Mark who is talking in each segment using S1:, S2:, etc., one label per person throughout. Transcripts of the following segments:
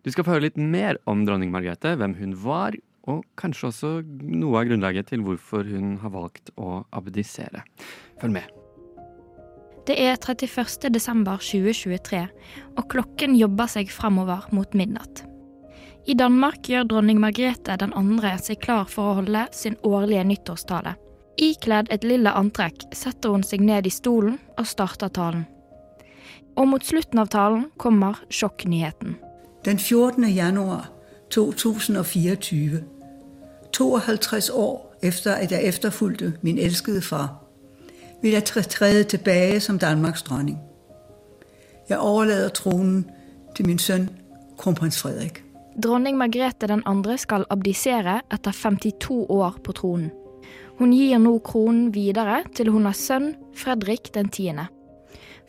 S1: Du skal få høre litt mer om dronning Margrethe, hvem hun var, og kanskje også noe av grunnlaget til hvorfor hun har valgt å abdisere. Følg med.
S2: Det er 31. desember 2023, og klokken jobber seg framover mot midnatt. I Danmark gjør dronning Margrethe den andre seg klar for å holde sin årlige nyttårstale. Ikledd et lille antrekk setter hun seg ned i stolen og starter talen. Og mot slutten av talen kommer sjokknyheten.
S3: Den 14. januar 2024, 52 år efter at jeg efterfulgte min elskede far, vil jeg træde tilbake som Danmarks dronning. Jeg overlader tronen til min sønn kronprins Frederik.
S2: Dronning Margrethe den andre skal abdisere etter 52 år på tronen. Hun gir nå kronen videre til hun har sønn Fredrik den tiende.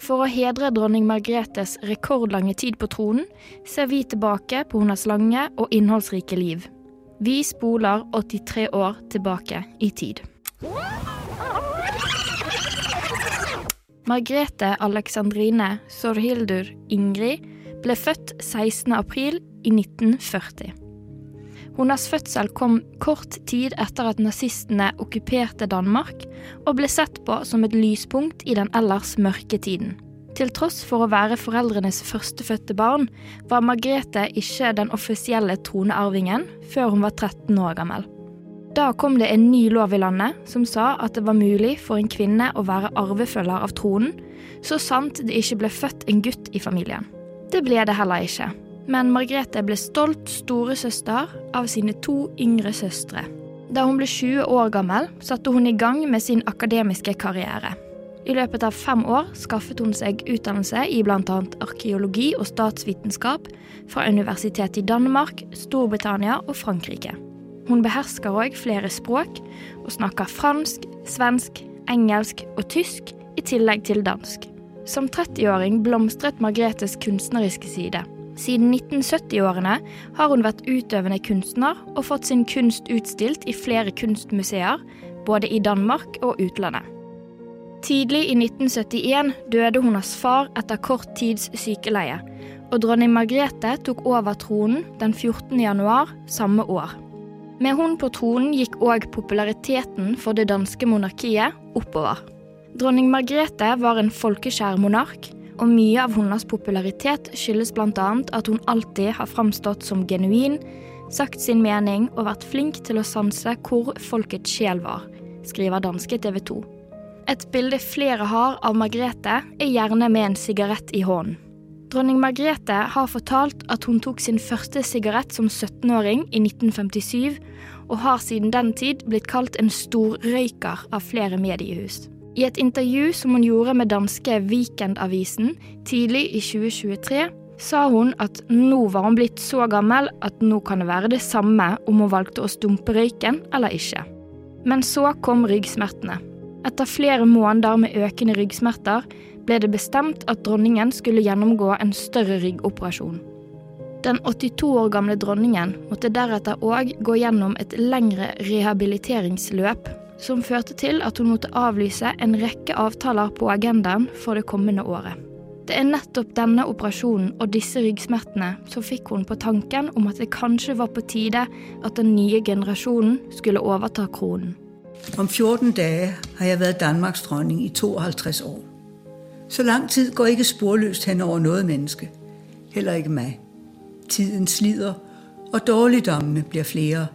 S2: For å hedre dronning Margrethes rekordlange tid på tronen, ser vi tilbake på hennes lange og innholdsrike liv. Vi spoler 83 år tilbake i tid. Margrethe Alexandrine Sorhildur Ingrid ble født 16. april i 1940. Hennes fødsel kom kort tid etter at nazistene okkuperte Danmark, og ble sett på som et lyspunkt i den ellers mørke tiden. Til tross for å være foreldrenes førstefødte barn, var Margrethe ikke den offisielle tronearvingen før hun var 13 år gammel. Da kom det en ny lov i landet som sa at det var mulig for en kvinne å være arvefølger av tronen, så sant det ikke ble født en gutt i familien. Det ble det heller ikke, men Margrethe ble stolt storesøster av sine to yngre søstre. Da hun ble 20 år gammel, satte hun i gang med sin akademiske karriere. I løpet av fem år skaffet hun seg utdannelse i bl.a. arkeologi og statsvitenskap fra universitetet i Danmark, Storbritannia og Frankrike. Hun behersker òg flere språk, og snakker fransk, svensk, engelsk og tysk, i tillegg til dansk. Som 30-åring blomstret Margrethes kunstneriske side. Siden 1970-årene har hun vært utøvende kunstner og fått sin kunst utstilt i flere kunstmuseer, både i Danmark og utlandet. Tidlig i 1971 døde hennes far etter kort tids sykeleie, og dronning Margrethe tok over tronen den 14. januar samme år. Med hun på tronen gikk òg populariteten for det danske monarkiet oppover. Dronning Margrethe var en folkeskjær monark, og mye av hennes popularitet skyldes bl.a. at hun alltid har framstått som genuin, sagt sin mening og vært flink til å sanse hvor folkets sjel var, skriver danske TV 2. Et bilde flere har av Margrethe, er gjerne med en sigarett i hånden. Dronning Margrethe har fortalt at hun tok sin første sigarett som 17-åring i 1957, og har siden den tid blitt kalt en storrøyker av flere mediehus. I et intervju som hun gjorde med danske Weekendavisen tidlig i 2023, sa hun at nå var hun blitt så gammel at nå kan det være det samme om hun valgte å stumpe røyken eller ikke. Men så kom ryggsmertene. Etter flere måneder med økende ryggsmerter ble det bestemt at dronningen skulle gjennomgå en større ryggoperasjon. Den 82 år gamle dronningen måtte deretter òg gå gjennom et lengre rehabiliteringsløp, som førte til at hun måtte avlyse en rekke avtaler på agendaen for det kommende året. Det er nettopp denne operasjonen og disse ryggsmertene som fikk hun på tanken om at det kanskje var på tide at den nye generasjonen skulle overta kronen.
S3: Om 14 dage har jeg vært Danmarks dronning i 52 år. Så lang tid går ikke sporløst hen over noe menneske. Heller ikke meg. Tiden slider, og dårligdommene blir flere.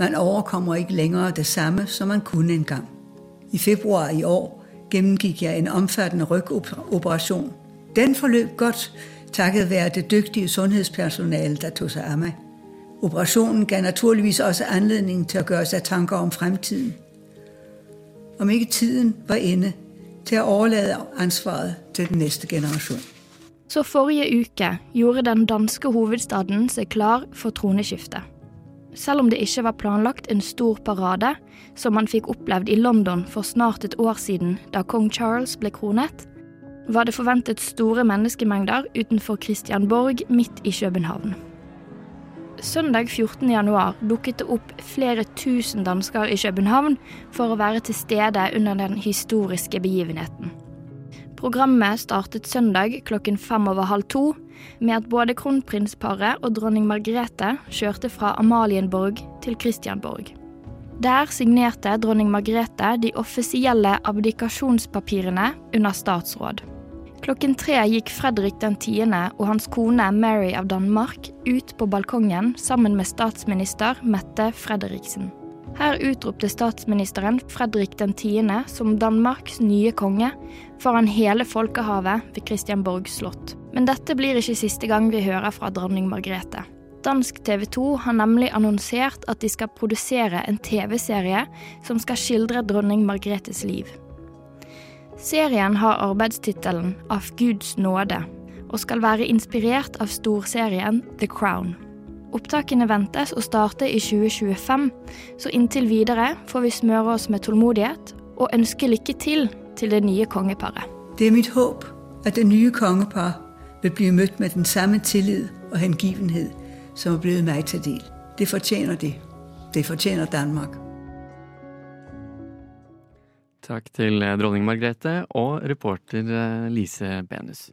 S3: Man overkommer ikke længere det samme, som man kunne engang. I februar i år gennemgik jeg en omfattende rygoperation. Den forløb godt, takket være det dygtige sundhedspersonale, der tog sig af mig. Operationen gav naturligvis også anledning til at gøre sig tanker om fremtiden. Om ikke tiden var inde til å overlade ansvaret til den neste generasjon.
S2: Så forrige uke gjorde den danske hovedstaden seg klar for troneskifte. Selv om det ikke var planlagt en stor parade, som man fikk opplevd i London for snart et år siden da kong Charles ble kronet, var det forventet store menneskemengder utenfor Christianborg midt i København. Søndag 14. januar dukket det opp flere tusen dansker i København for å være til stede under den historiske begivenheten. Programmet startet søndag klokken fem over halv to med at både kronprinsparet og dronning Margrethe kjørte fra Amalienborg til Christianborg. Der signerte dronning Margrethe de offisielle abdikasjonspapirene under statsråd. Klokken tre gikk Fredrik den tiende og hans kone Mary av Danmark ut på balkongen sammen med statsminister Mette Fredriksen. Her utropte statsministeren Fredrik den tiende som Danmarks nye konge foran hele folkehavet ved Christianborg slott. Men dette blir ikke siste gang vi hører fra dronning Margrethe. Dansk TV 2 har nemlig annonsert at de skal produsere en TV-serie som skal skildre dronning Margrethes liv. Serien har arbeidstittelen Av Guds nåde og skal være inspirert av storserien The Crown. Opptakene ventes å starte i 2025, så inntil videre får vi smøre oss med tålmodighet og ønske lykke til til det nye kongeparet.
S3: Det er mitt håp at det nye kongepar vil bli møtt med den samme tillit og hengivenhet som er blitt meg til del. Det fortjener de. Det fortjener Danmark.
S1: Takk til dronning Margrethe og reporter Lise Benus.